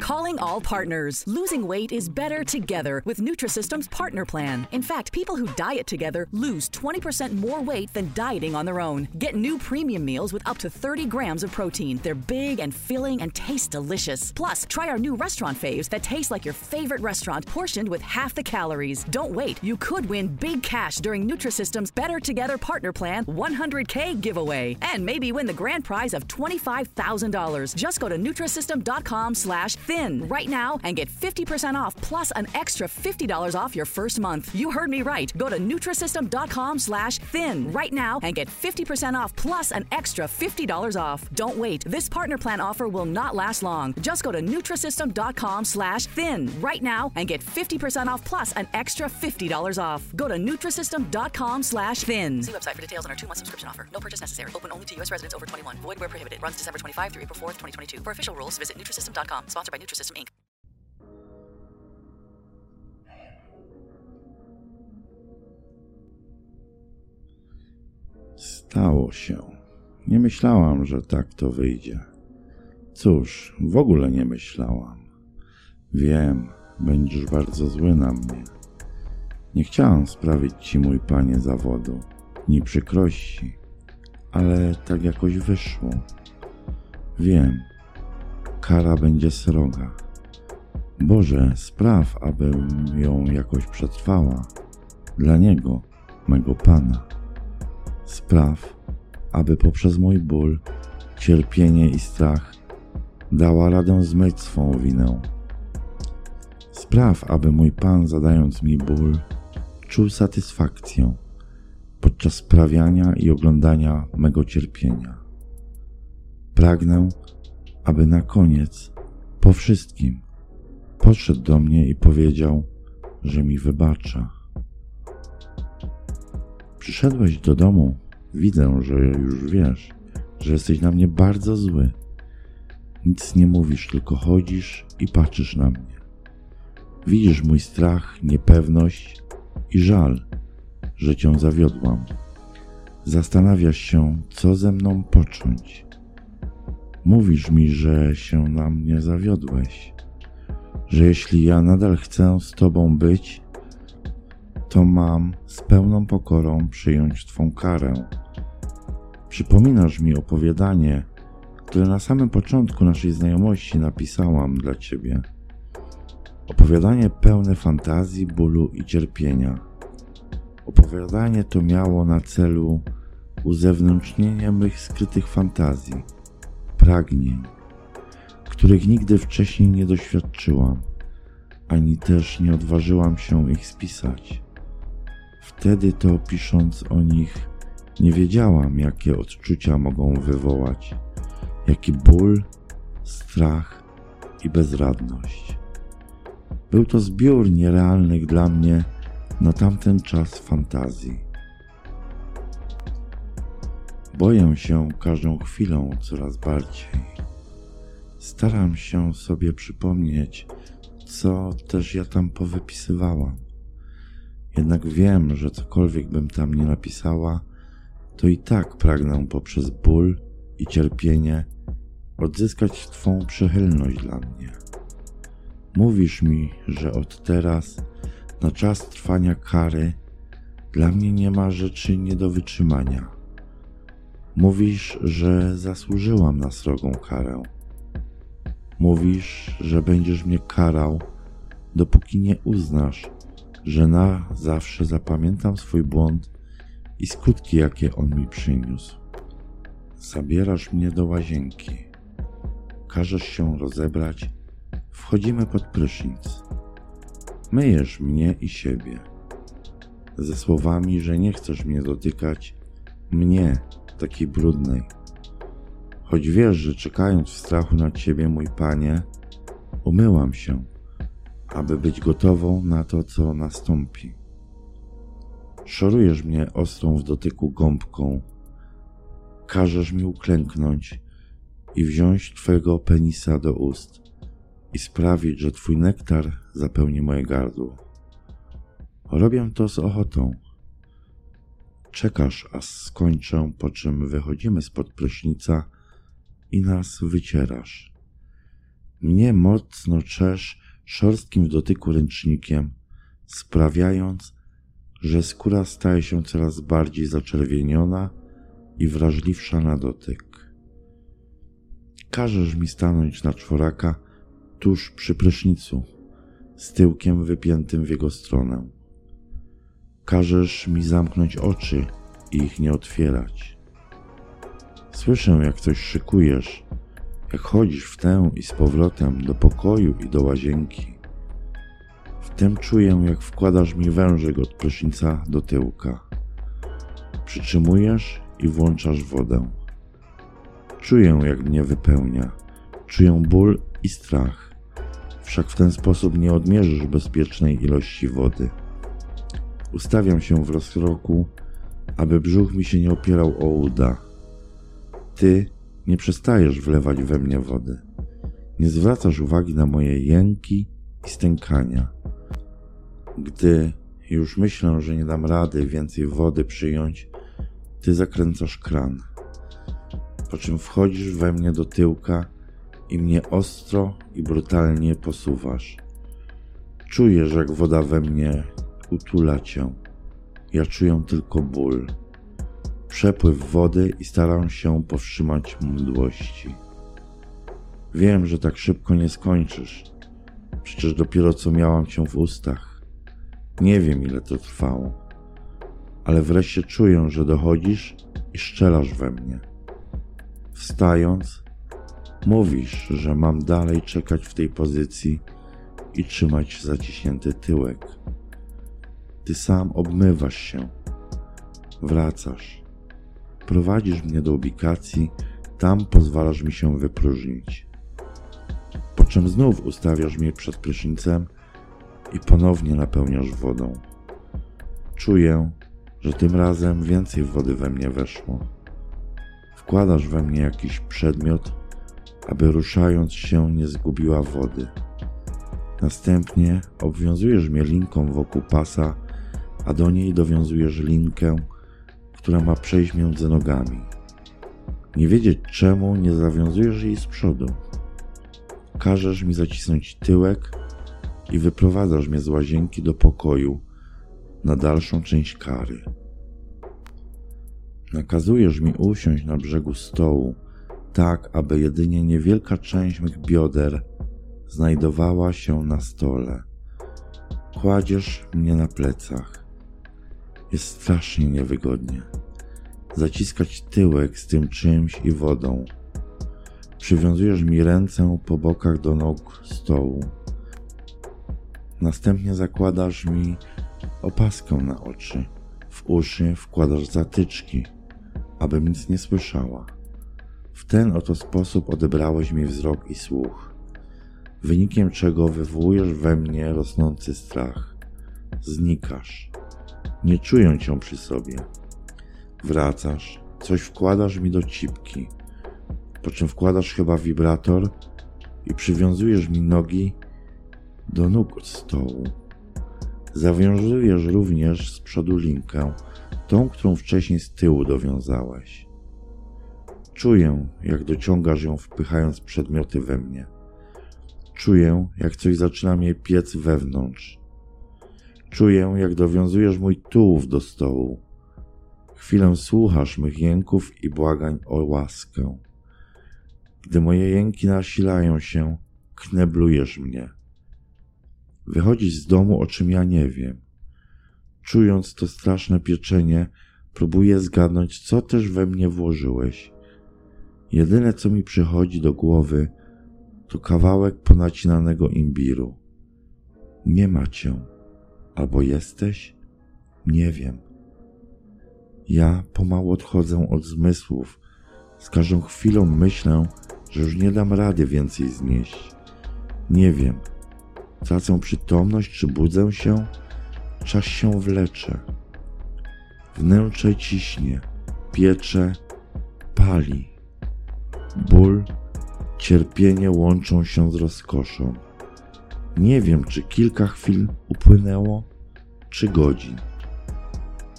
Calling all partners. Losing weight is better together with Nutrisystem's partner plan. In fact, people who diet together lose 20% more weight than dieting on their own. Get new premium meals with up to 30 grams of protein. They're big and filling and taste delicious. Plus, try our new restaurant faves that taste like your favorite restaurant, portioned with half the calories. Don't wait. You could win big cash during Nutrisystem's Better Together Partner Plan 100K giveaway. And maybe win the grand prize of $25,000. Just go to Nutrisystem.com slash thin right now and get 50% off plus an extra $50 off your first month. You heard me right. Go to Nutrisystem.com slash thin right now and get 50% off plus an extra $50 off. Don't wait. This partner plan offer will not last long. Just go to Nutrisystem.com slash thin right now and get 50% off plus an extra $50 off. Go to Nutrisystem.com slash thin. See website for details on our two-month subscription offer. No purchase necessary. Open only to U.S. residents over 21. Void where prohibited. Runs December 25 through April 4th, 2022. For official rules, visit Nutrisystem.com. Sponsored by Nutrisystem, Inc. Stało się. Nie myślałam, że tak to wyjdzie. Cóż, w ogóle nie myślałam. Wiem, będziesz bardzo zły na mnie. Nie chciałam sprawić ci, mój panie, zawodu, ni przykrości, ale tak jakoś wyszło. Wiem, kara będzie sroga. Boże, spraw, abym ją jakoś przetrwała. Dla Niego, mego Pana. Spraw, aby poprzez mój ból, cierpienie i strach dała radę zmyć swą winę. Spraw, aby mój Pan, zadając mi ból, czuł satysfakcję podczas sprawiania i oglądania mego cierpienia. Pragnę, aby na koniec, po wszystkim, podszedł do mnie i powiedział, że mi wybacza. Przyszedłeś do domu, widzę, że już wiesz, że jesteś na mnie bardzo zły. Nic nie mówisz, tylko chodzisz i patrzysz na mnie. Widzisz mój strach, niepewność i żal, że cię zawiodłam. Zastanawiasz się, co ze mną począć. Mówisz mi, że się na mnie zawiodłeś, że jeśli ja nadal chcę z Tobą być, to mam z pełną pokorą przyjąć Twą karę. Przypominasz mi opowiadanie, które na samym początku naszej znajomości napisałam dla Ciebie. Opowiadanie pełne fantazji, bólu i cierpienia. Opowiadanie to miało na celu uzewnętrznienie mych skrytych fantazji pragnień, których nigdy wcześniej nie doświadczyłam, ani też nie odważyłam się ich spisać. Wtedy to pisząc o nich, nie wiedziałam, jakie odczucia mogą wywołać, jaki ból, strach i bezradność. Był to zbiór nierealnych dla mnie na tamten czas fantazji. Boję się każdą chwilą coraz bardziej. Staram się sobie przypomnieć, co też ja tam powypisywałam. Jednak wiem, że cokolwiek bym tam nie napisała, to i tak pragnę poprzez ból i cierpienie odzyskać Twą przychylność dla mnie. Mówisz mi, że od teraz, na czas trwania kary, dla mnie nie ma rzeczy nie do wytrzymania Mówisz, że zasłużyłam na srogą karę. Mówisz, że będziesz mnie karał, dopóki nie uznasz, że na zawsze zapamiętam swój błąd i skutki, jakie on mi przyniósł. Zabierasz mnie do łazienki. Każesz się rozebrać. Wchodzimy pod prysznic. Myjesz mnie i siebie. Ze słowami, że nie chcesz mnie dotykać, mnie, takiej brudnej. Choć wiesz, że czekając w strachu na ciebie, mój panie, Umyłam się, aby być gotową na to, co nastąpi. Szorujesz mnie ostrą w dotyku gąbką, każesz mi uklęknąć i wziąć twojego penisa do ust i sprawić, że twój nektar zapełni moje gardło. Robię to z ochotą. Czekasz, aż skończę, po czym wychodzimy spod prysznica i nas wycierasz. Mnie mocno czesz szorstkim w dotyku ręcznikiem, sprawiając, że skóra staje się coraz bardziej zaczerwieniona i wrażliwsza na dotyk. Każesz mi stanąć na czworaka tuż przy prysznicu, z tyłkiem wypiętym w jego stronę. Każesz mi zamknąć oczy i ich nie otwierać. Słyszę, jak coś szykujesz, jak chodzisz w tę i z powrotem do pokoju i do łazienki. Wtem czuję, jak wkładasz mi wężyk od prysznica do tyłka. Przytrzymujesz i włączasz wodę. Czuję, jak mnie wypełnia. Czuję ból i strach. Wszak w ten sposób nie odmierzysz bezpiecznej ilości wody. Ustawiam się w rozkroku, aby brzuch mi się nie opierał o uda. Ty nie przestajesz wlewać we mnie wody. Nie zwracasz uwagi na moje jęki i stękania. Gdy już myślę, że nie dam rady więcej wody przyjąć, ty zakręcasz kran, po czym wchodzisz we mnie do tyłka i mnie ostro i brutalnie posuwasz. Czujesz, jak woda we mnie utula cię. Ja czuję tylko ból, przepływ wody i staram się powstrzymać mdłości. Wiem, że tak szybko nie skończysz. Przecież dopiero co miałam cię w ustach. Nie wiem, ile to trwało ale wreszcie czuję, że dochodzisz i szczelasz we mnie. Wstając, mówisz, że mam dalej czekać w tej pozycji i trzymać zaciśnięty tyłek. Ty sam obmywasz się, wracasz, prowadzisz mnie do ubikacji, tam pozwalasz mi się wypróżnić. Po czym znów ustawiasz mnie przed prysznicem i ponownie napełniasz wodą. Czuję, że tym razem więcej wody we mnie weszło. Wkładasz we mnie jakiś przedmiot, aby ruszając się nie zgubiła wody. Następnie obwiązujesz mnie linką wokół pasa, a do niej dowiązujesz linkę, która ma przejść między nogami. Nie wiedzieć czemu nie zawiązujesz jej z przodu. Każesz mi zacisnąć tyłek i wyprowadzasz mnie z łazienki do pokoju, na dalszą część kary. Nakazujesz mi usiąść na brzegu stołu, tak aby jedynie niewielka część mych bioder znajdowała się na stole. Kładziesz mnie na plecach. Jest strasznie niewygodnie. Zaciskać tyłek z tym czymś i wodą. Przywiązujesz mi ręce po bokach do nóg stołu. Następnie zakładasz mi opaskę na oczy. W uszy wkładasz zatyczki, abym nic nie słyszała. W ten oto sposób odebrałeś mi wzrok i słuch, wynikiem czego wywołujesz we mnie rosnący strach. Znikasz. Nie czuję cię przy sobie. Wracasz, coś wkładasz mi do cipki, po czym wkładasz chyba wibrator i przywiązujesz mi nogi do nóg od stołu. Zawiązujesz również z przodu linkę, tą, którą wcześniej z tyłu dowiązałeś. Czuję, jak dociągasz ją, wpychając przedmioty we mnie. Czuję, jak coś zaczyna mnie piec wewnątrz. Czuję, jak dowiązujesz mój tułów do stołu. Chwilę słuchasz mych jęków i błagań o łaskę. Gdy moje jęki nasilają się, kneblujesz mnie. Wychodzić z domu, o czym ja nie wiem. Czując to straszne pieczenie, próbuję zgadnąć, co też we mnie włożyłeś. Jedyne, co mi przychodzi do głowy, to kawałek ponacinanego imbiru. Nie ma cię. Albo jesteś? Nie wiem. Ja pomału odchodzę od zmysłów. Z każdą chwilą myślę, że już nie dam rady więcej znieść. Nie wiem. Tracę przytomność, czy budzę się? Czas się wlecze. Wnętrze ciśnie, piecze, pali. Ból, cierpienie łączą się z rozkoszą. Nie wiem, czy kilka chwil upłynęło, czy godzin.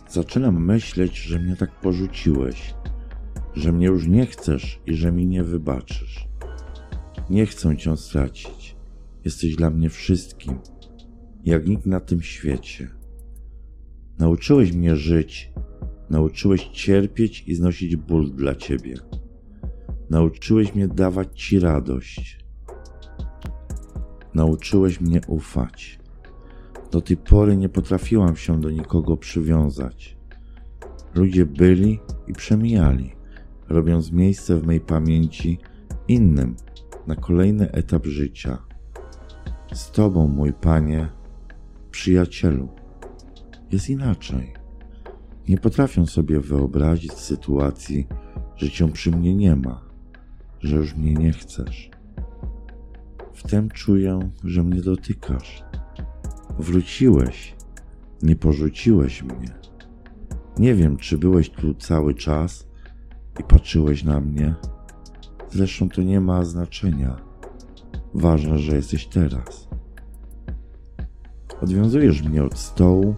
Zaczynam myśleć, że mnie tak porzuciłeś, że mnie już nie chcesz i że mi nie wybaczysz. Nie chcę cię stracić. Jesteś dla mnie wszystkim, jak nikt na tym świecie. Nauczyłeś mnie żyć, nauczyłeś cierpieć i znosić ból dla ciebie. Nauczyłeś mnie dawać ci radość. Nauczyłeś mnie ufać. Do tej pory nie potrafiłam się do nikogo przywiązać. Ludzie byli i przemijali, robiąc miejsce w mej pamięci innym na kolejny etap życia. Z Tobą, mój Panie, przyjacielu, jest inaczej. Nie potrafię sobie wyobrazić sytuacji, że Cię przy mnie nie ma, że już mnie nie chcesz. Wtem czuję, że mnie dotykasz. Wróciłeś, nie porzuciłeś mnie. Nie wiem, czy byłeś tu cały czas i patrzyłeś na mnie. Zresztą to nie ma znaczenia. Ważne, że jesteś teraz. Odwiązujesz mnie od stołu,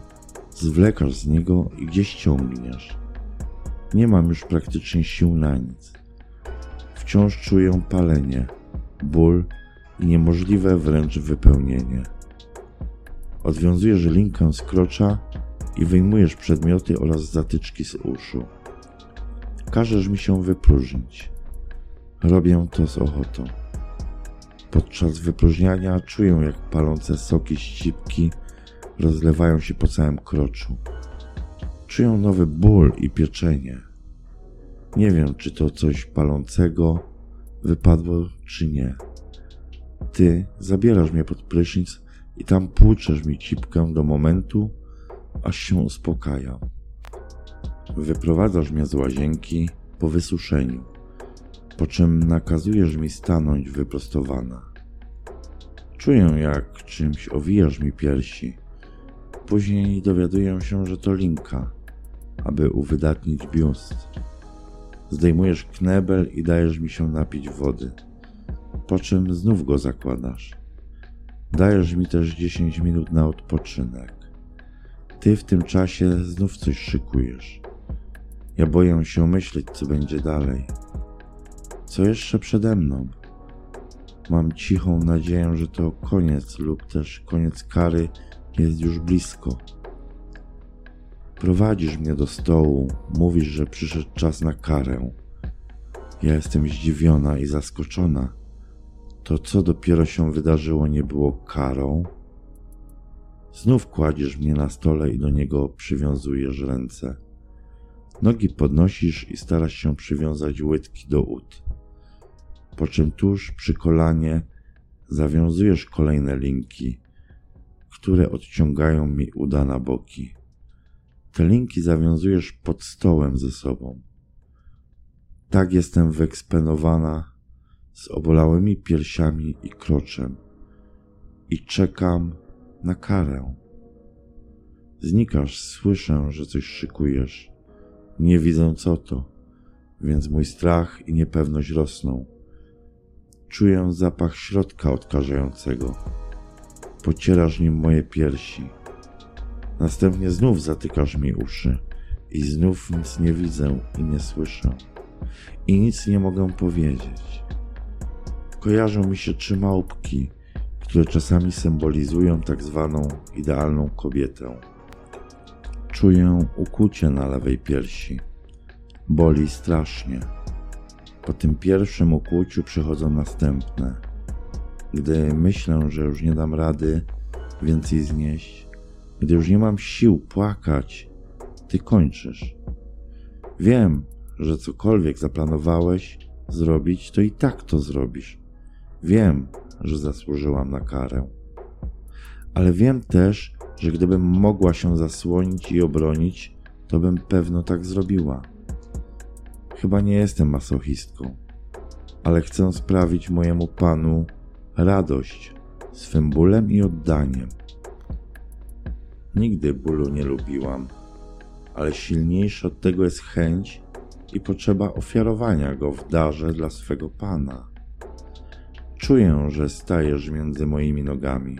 zwlekasz z niego i gdzieś ciągniesz. Nie mam już praktycznie sił na nic. Wciąż czuję palenie, ból i niemożliwe wręcz wypełnienie. Odwiązujesz linkę z krocza i wyjmujesz przedmioty oraz zatyczki z uszu. Każesz mi się wypróżnić. Robię to z ochotą. Podczas wypróżniania czuję, jak palące soki ścipki rozlewają się po całym kroczu. Czuję nowy ból i pieczenie. Nie wiem, czy to coś palącego wypadło, czy nie. Ty zabierasz mnie pod prysznic i tam płuczesz mi cipkę do momentu, aż się uspokajam. Wyprowadzasz mnie z łazienki po wysuszeniu, po czym nakazujesz mi stanąć wyprostowana. Czuję, jak czymś owijasz mi piersi. Później dowiaduję się, że to linka, aby uwydatnić biust. Zdejmujesz knebel i dajesz mi się napić wody, po czym znów go zakładasz. Dajesz mi też 10 minut na odpoczynek. Ty w tym czasie znów coś szykujesz. Ja boję się myśleć, co będzie dalej. Co jeszcze przede mną? Mam cichą nadzieję, że to koniec lub też koniec kary jest już blisko. Prowadzisz mnie do stołu, mówisz, że przyszedł czas na karę. Ja jestem zdziwiona i zaskoczona. To, co dopiero się wydarzyło, nie było karą. Znów kładziesz mnie na stole i do niego przywiązujesz ręce. Nogi podnosisz i starasz się przywiązać łydki do ud. Po czym tuż przy kolanie zawiązujesz kolejne linki, które odciągają mi uda na boki. Te linki zawiązujesz pod stołem ze sobą. Tak jestem wyeksponowana z obolałymi piersiami i kroczem i czekam na karę. Znikasz, słyszę, że coś szykujesz. Nie widzę co to, więc mój strach i niepewność rosną. Czuję zapach środka odkażającego. Pocierasz nim moje piersi. Następnie znów zatykasz mi uszy i znów nic nie widzę i nie słyszę. I nic nie mogę powiedzieć. Kojarzą mi się trzy małpki, które czasami symbolizują tak zwaną idealną kobietę. Czuję ukucie na lewej piersi. Boli strasznie. Po tym pierwszym ukłuciu przychodzą następne. Gdy myślę, że już nie dam rady więcej znieść, gdy już nie mam sił płakać, ty kończysz. Wiem, że cokolwiek zaplanowałeś zrobić, to i tak to zrobisz. Wiem, że zasłużyłam na karę. Ale wiem też, że gdybym mogła się zasłonić i obronić, to bym pewno tak zrobiła. Chyba nie jestem masochistką, ale chcę sprawić mojemu panu radość swym bólem i oddaniem. Nigdy bólu nie lubiłam, ale silniejsza od tego jest chęć i potrzeba ofiarowania go w darze dla swego Pana. Czuję, że stajesz między moimi nogami.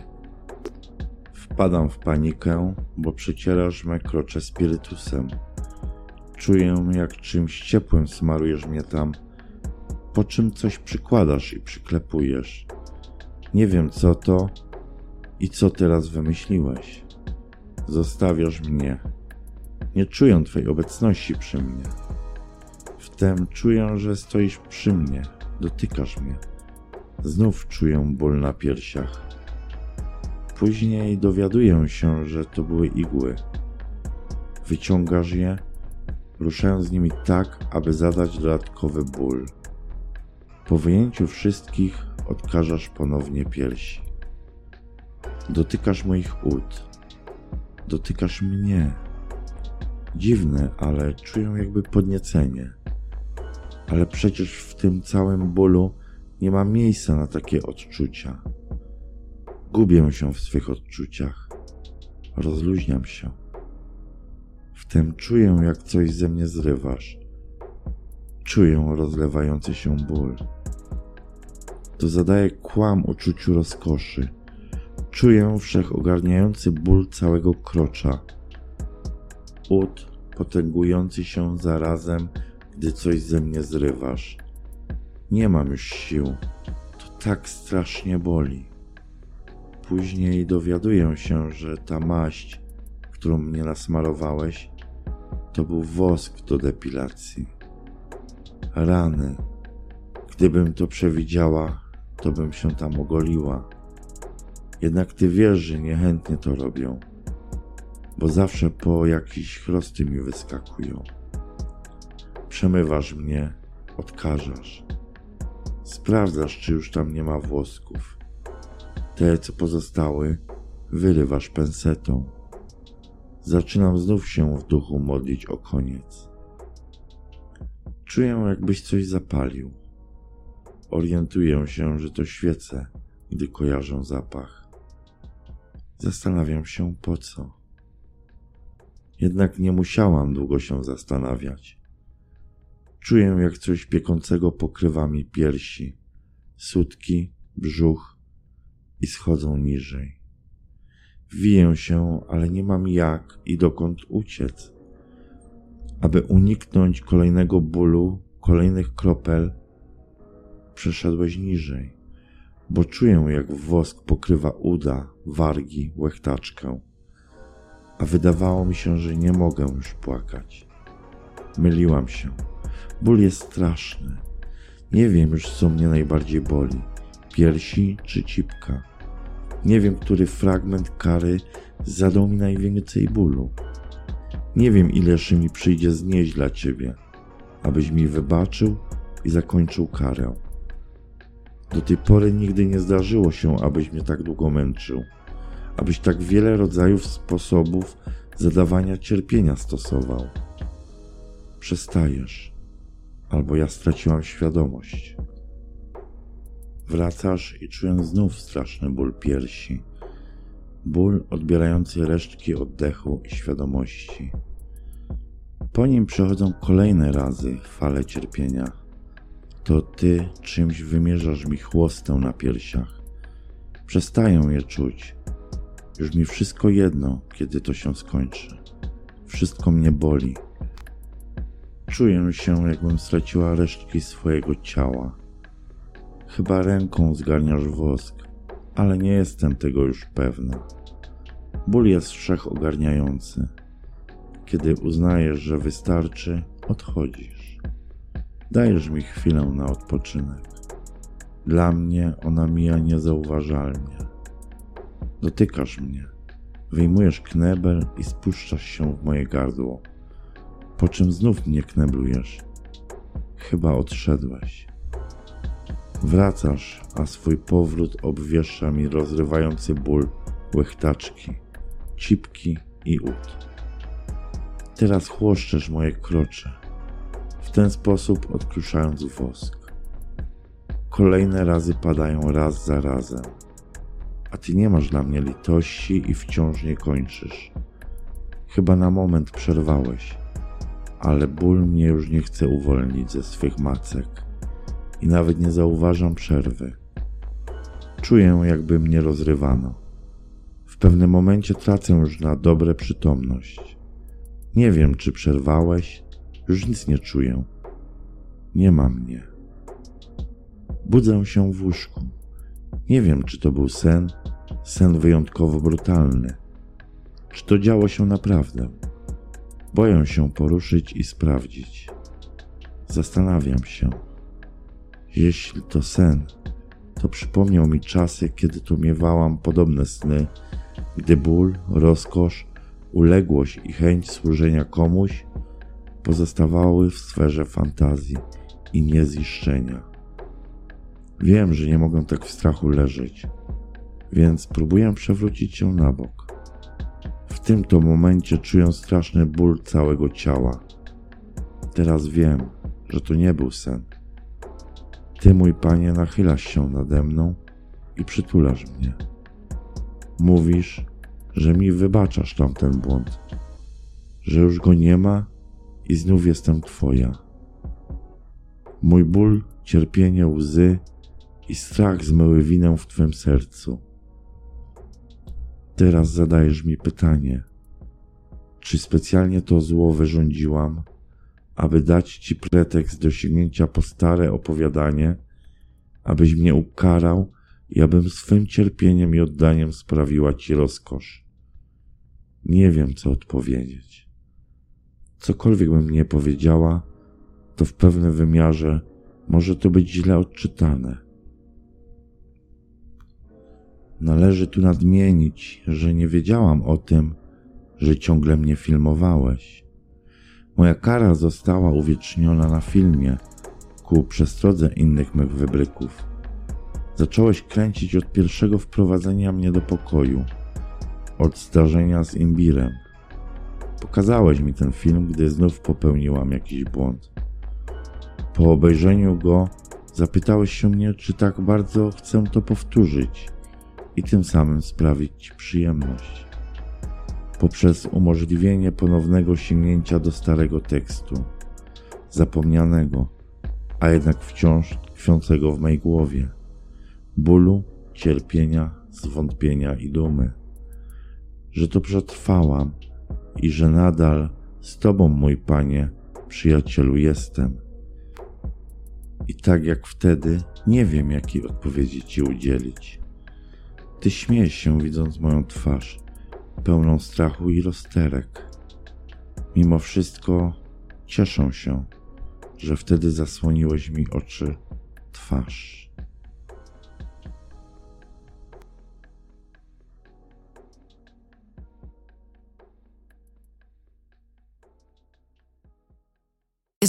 Wpadam w panikę, bo przecierasz me krocze spirytusem. Czuję, jak czymś ciepłym smarujesz mnie tam, po czym coś przykładasz i przyklepujesz. Nie wiem co to i co teraz wymyśliłeś. Zostawiasz mnie. Nie czuję Twej obecności przy mnie. Wtem czuję, że stoisz przy mnie, dotykasz mnie. Znów czuję ból na piersiach. Później dowiaduję się, że to były igły. Wyciągasz je, ruszając nimi tak, aby zadać dodatkowy ból. Po wyjęciu wszystkich odkażasz ponownie piersi. Dotykasz moich ud. Dotykasz mnie. Dziwne, ale czuję jakby podniecenie. Ale przecież w tym całym bólu nie ma miejsca na takie odczucia. Gubię się w swych odczuciach. Rozluźniam się. Wtem czuję, jak coś ze mnie zrywasz. Czuję rozlewający się ból. To zadaje kłam uczuciu rozkoszy. Czuję wszechogarniający ból całego krocza. Ud potęgujący się zarazem, gdy coś ze mnie zrywasz. Nie mam już sił. To tak strasznie boli. Później dowiaduję się, że ta maść, którą mnie nasmarowałeś, to był wosk do depilacji. Rany. Gdybym to przewidziała, to bym się tam ogoliła. Jednak ty wiesz, że niechętnie to robią, bo zawsze po jakiś chrosty mi wyskakują. Przemywasz mnie, odkażasz. Sprawdzasz, czy już tam nie ma włosków. Te, co pozostały, wyrywasz pensetą. Zaczynam znów się w duchu modlić o koniec. Czuję, jakbyś coś zapalił. Orientuję się, że to świece, gdy kojarzę zapach. Zastanawiam się po co. Jednak nie musiałam długo się zastanawiać. Czuję, jak coś piekącego pokrywa mi piersi, sutki, brzuch i schodzą niżej. Wiję się, ale nie mam jak i dokąd uciec. Aby uniknąć kolejnego bólu, kolejnych kropel, przeszedłeś niżej, bo czuję, jak wosk pokrywa uda, wargi, łechtaczkę. A wydawało mi się, że nie mogę już płakać. Myliłam się. Ból jest straszny. Nie wiem już, co mnie najbardziej boli: piersi czy cipka. Nie wiem, który fragment kary zadał mi najwięcej bólu. Nie wiem, ileż mi przyjdzie znieść dla ciebie, abyś mi wybaczył i zakończył karę. Do tej pory nigdy nie zdarzyło się, abyś mnie tak długo męczył, abyś tak wiele rodzajów sposobów zadawania cierpienia stosował. Przestajesz, albo ja straciłam świadomość. Wracasz i czuję znów straszny ból piersi, ból odbierający resztki oddechu i świadomości. Po nim przechodzą kolejne razy fale cierpienia. To ty czymś wymierzasz mi chłostę na piersiach. Przestaję je czuć. Już mi wszystko jedno, kiedy to się skończy. Wszystko mnie boli. Czuję się, jakbym straciła resztki swojego ciała. Chyba ręką zgarniasz wosk, ale nie jestem tego już pewna. Ból jest wszechogarniający. Kiedy uznajesz, że wystarczy, odchodzisz. Dajesz mi chwilę na odpoczynek. Dla mnie ona mija niezauważalnie. Dotykasz mnie, wyjmujesz knebel i spuszczasz się w moje gardło, po czym znów mnie kneblujesz. Chyba odszedłeś. Wracasz, a swój powrót obwieszcza mi rozrywający ból łechtaczki, cipki i ud. Teraz chłoszczesz moje krocze, w ten sposób odkruszając wosk. Kolejne razy padają raz za razem, a ty nie masz dla mnie litości i wciąż nie kończysz. Chyba na moment przerwałeś, ale ból mnie już nie chce uwolnić ze swych macek i nawet nie zauważam przerwy. Czuję, jakby mnie rozrywano. W pewnym momencie tracę już na dobre przytomność. Nie wiem, czy przerwałeś, już nic nie czuję. Nie ma mnie. Budzę się w łóżku. Nie wiem, czy to był sen, sen wyjątkowo brutalny. Czy to działo się naprawdę? Boję się poruszyć i sprawdzić. Zastanawiam się. Jeśli to sen, to przypomniał mi czasy, kiedy tu miewałam podobne sny, gdy ból, rozkosz, uległość i chęć służenia komuś pozostawały w sferze fantazji i nieziszczenia. Wiem, że nie mogę tak w strachu leżeć, więc próbuję przewrócić się na bok. W tym to momencie czuję straszny ból całego ciała. Teraz wiem, że to nie był sen. Ty, mój panie, nachylasz się nade mną i przytulasz mnie. Mówisz, że mi wybaczasz tamten błąd, że już go nie ma i znów jestem Twoja. Mój ból, cierpienie, łzy i strach zmyły winę w Twym sercu. Teraz zadajesz mi pytanie, czy specjalnie to zło wyrządziłam, aby dać Ci pretekst do sięgnięcia po stare opowiadanie, abyś mnie ukarał i abym swym cierpieniem i oddaniem sprawiła Ci rozkosz. Nie wiem, co odpowiedzieć. Cokolwiek bym nie powiedziała, to w pewnym wymiarze może to być źle odczytane. Należy tu nadmienić, że nie wiedziałam o tym, że ciągle mnie filmowałeś. Moja kara została uwieczniona na filmie ku przestrodze innych mych wybryków. Zacząłeś kręcić od pierwszego wprowadzenia mnie do pokoju, od zdarzenia z imbirem. Pokazałeś mi ten film, gdy znów popełniłam jakiś błąd. Po obejrzeniu go zapytałeś się mnie, czy tak bardzo chcę to powtórzyć i tym samym sprawić Ci przyjemność. Poprzez umożliwienie ponownego sięgnięcia do starego tekstu, zapomnianego, a jednak wciąż tkwiącego w mej głowie, bólu, cierpienia, zwątpienia i dumy, że to przetrwałam i że nadal z Tobą, mój Panie, przyjacielu, jestem. I tak jak wtedy, nie wiem, jakiej odpowiedzi Ci udzielić. Ty śmiejesz się, widząc moją twarz, pełną strachu i rozterek. Mimo wszystko cieszę się, że wtedy zasłoniłeś mi oczy, twarz.